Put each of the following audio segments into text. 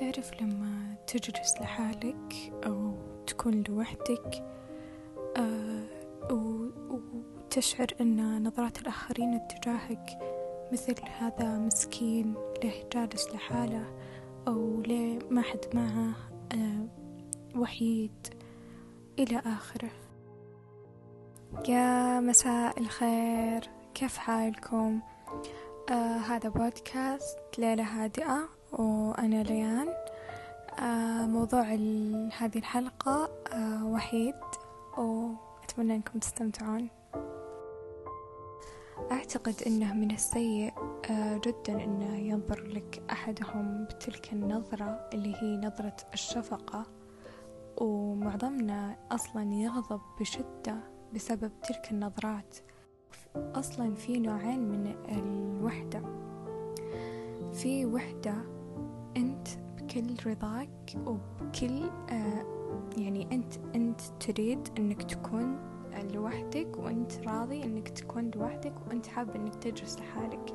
تعرف لما تجلس لحالك أو تكون لوحدك آه وتشعر أن نظرات الآخرين اتجاهك مثل هذا مسكين له جالس لحاله أو ليه ما حد معه آه وحيد إلى آخره. يا مساء الخير كيف حالكم؟ آه هذا بودكاست ليلة هادئة. وأنا ليان آه موضوع هذه الحلقة آه وحيد وأتمنى أنكم تستمتعون. أعتقد أنه من السيء آه جدا أنه ينظر لك أحدهم بتلك النظرة اللي هي نظرة الشفقة. ومعظمنا أصلا يغضب بشدة بسبب تلك النظرات. أصلا في نوعين من الوحدة. في وحدة أنت بكل رضاك وبكل آه يعني أنت أنت تريد أنك تكون لوحدك وأنت راضي أنك تكون لوحدك وأنت حاب أنك تجلس لحالك.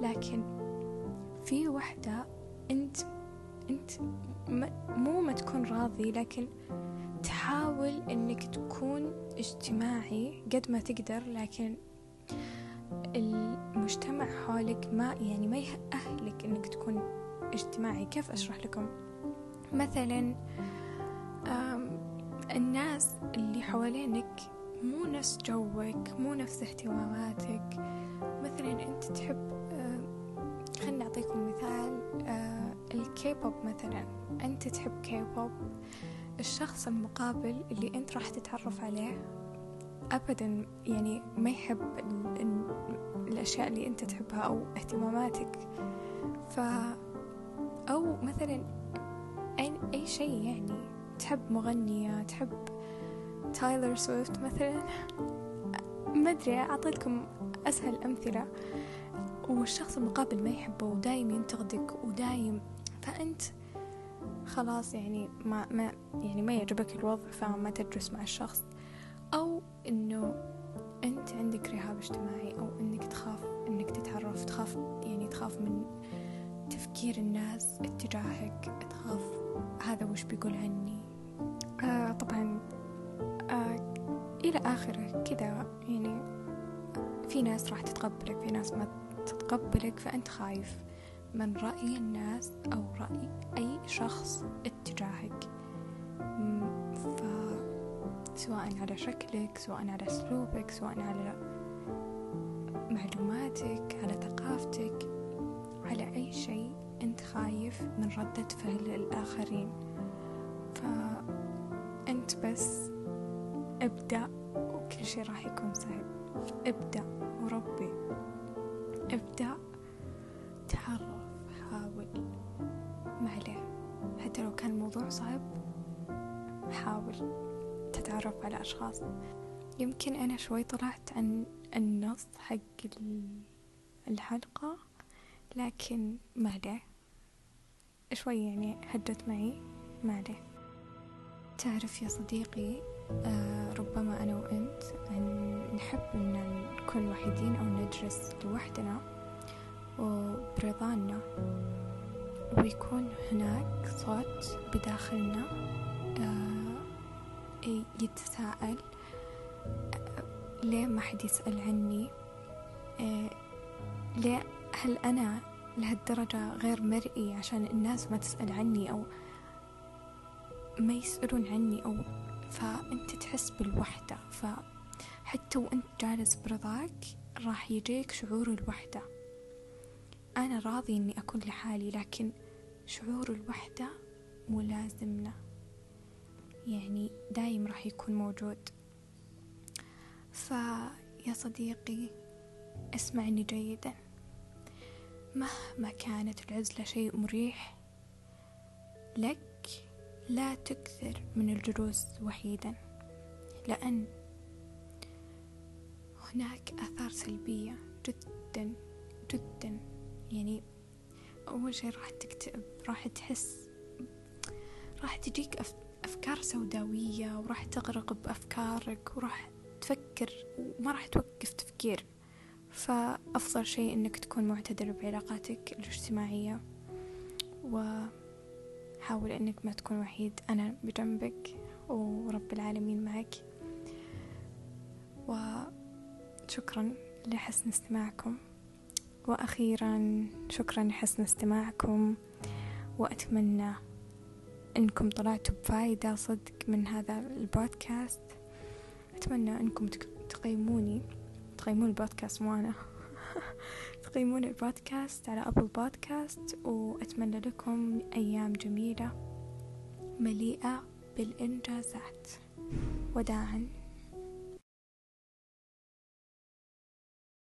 لكن في وحدة أنت أنت مو ما تكون راضي لكن تحاول أنك تكون اجتماعي قد ما تقدر لكن المجتمع حولك ما يعني ما يأهلك أنك تكون اجتماعي كيف أشرح لكم؟ مثلا الناس اللي حوالينك مو نفس جوك مو نفس اهتماماتك. مثلا أنت تحب خلنا نعطيكم مثال الكيبوب مثلا. أنت تحب كيبوب. الشخص المقابل اللي أنت راح تتعرف عليه أبدا يعني ما يحب ال ال الأشياء اللي أنت تحبها أو اهتماماتك. ف أو مثلا أي, شيء يعني. تحب مغنية تحب تايلر سويفت مثلا؟ ما أدري أعطيتكم أسهل أمثلة. والشخص المقابل ما يحبه ودايم ينتقدك ودايم فأنت خلاص يعني ما ما يعني ما يعجبك الوضع فما تجلس مع الشخص. أو إنه أنت عندك رهاب اجتماعي أو إنك تخاف إنك تتعرف تخاف يعني تخاف من تفكير الناس اتجاهك تخاف هذا وش بيقول عني؟ آه طبعا. آه إلى آخره كذا يعني في ناس راح تتقبلك في ناس ما تتقبلك فأنت خايف من رأي الناس أو رأي أي شخص اتجاهك. سواء على شكلك سواء على أسلوبك سواء على معلوماتك على ثقافتك. على أي شيء أنت خايف من ردة فعل الآخرين. فأنت بس ابدأ وكل شيء راح يكون سهل. ابدأ وربي. ابدأ تعرف حاول. ما عليه. حتى لو كان الموضوع صعب حاول تتعرف على أشخاص. يمكن أنا شوي طلعت عن النص حق الحلقة. لكن ما عليه شوي يعني هدت معي. ما عليه تعرف يا صديقي آه ربما أنا وأنت أن نحب أن نكون وحيدين أو نجلس لوحدنا وبرضانا. ويكون هناك صوت بداخلنا آه يتساءل آه ليه ما حد يسأل عني آه ليه هل أنا لهالدرجة غير مرئي عشان الناس ما تسأل عني أو ما يسألون عني أو فأنت تحس بالوحدة؟ فحتى وأنت جالس برضاك راح يجيك شعور الوحدة. أنا راضي إني أكون لحالي لكن شعور الوحدة ملازمنا يعني دايم راح يكون موجود. فيا صديقي اسمعني جيدا. مهما كانت العزلة شيء مريح لك لا تكثر من الجلوس وحيدا لأن هناك آثار سلبية جدا جدا. يعني أول شي راح تكتئب راح تحس راح تجيك أف... أفكار سوداوية وراح تغرق بأفكارك وراح تفكر وما راح توقف تفكير. فأفضل شيء إنك تكون معتدل بعلاقاتك الاجتماعية وحاول أنك ما تكون وحيد أنا بجنبك ورب العالمين معك. وشكرا لحسن استماعكم. وأخيرا شكرا لحسن استماعكم. وأتمنى أنكم طلعتوا بفايدة صدق من هذا البودكاست. أتمنى أنكم تقيموني. تقيمون البودكاست مو أنا تقيمون البودكاست على أبل بودكاست وأتمنى لكم أيام جميلة مليئة بالإنجازات. وداعا.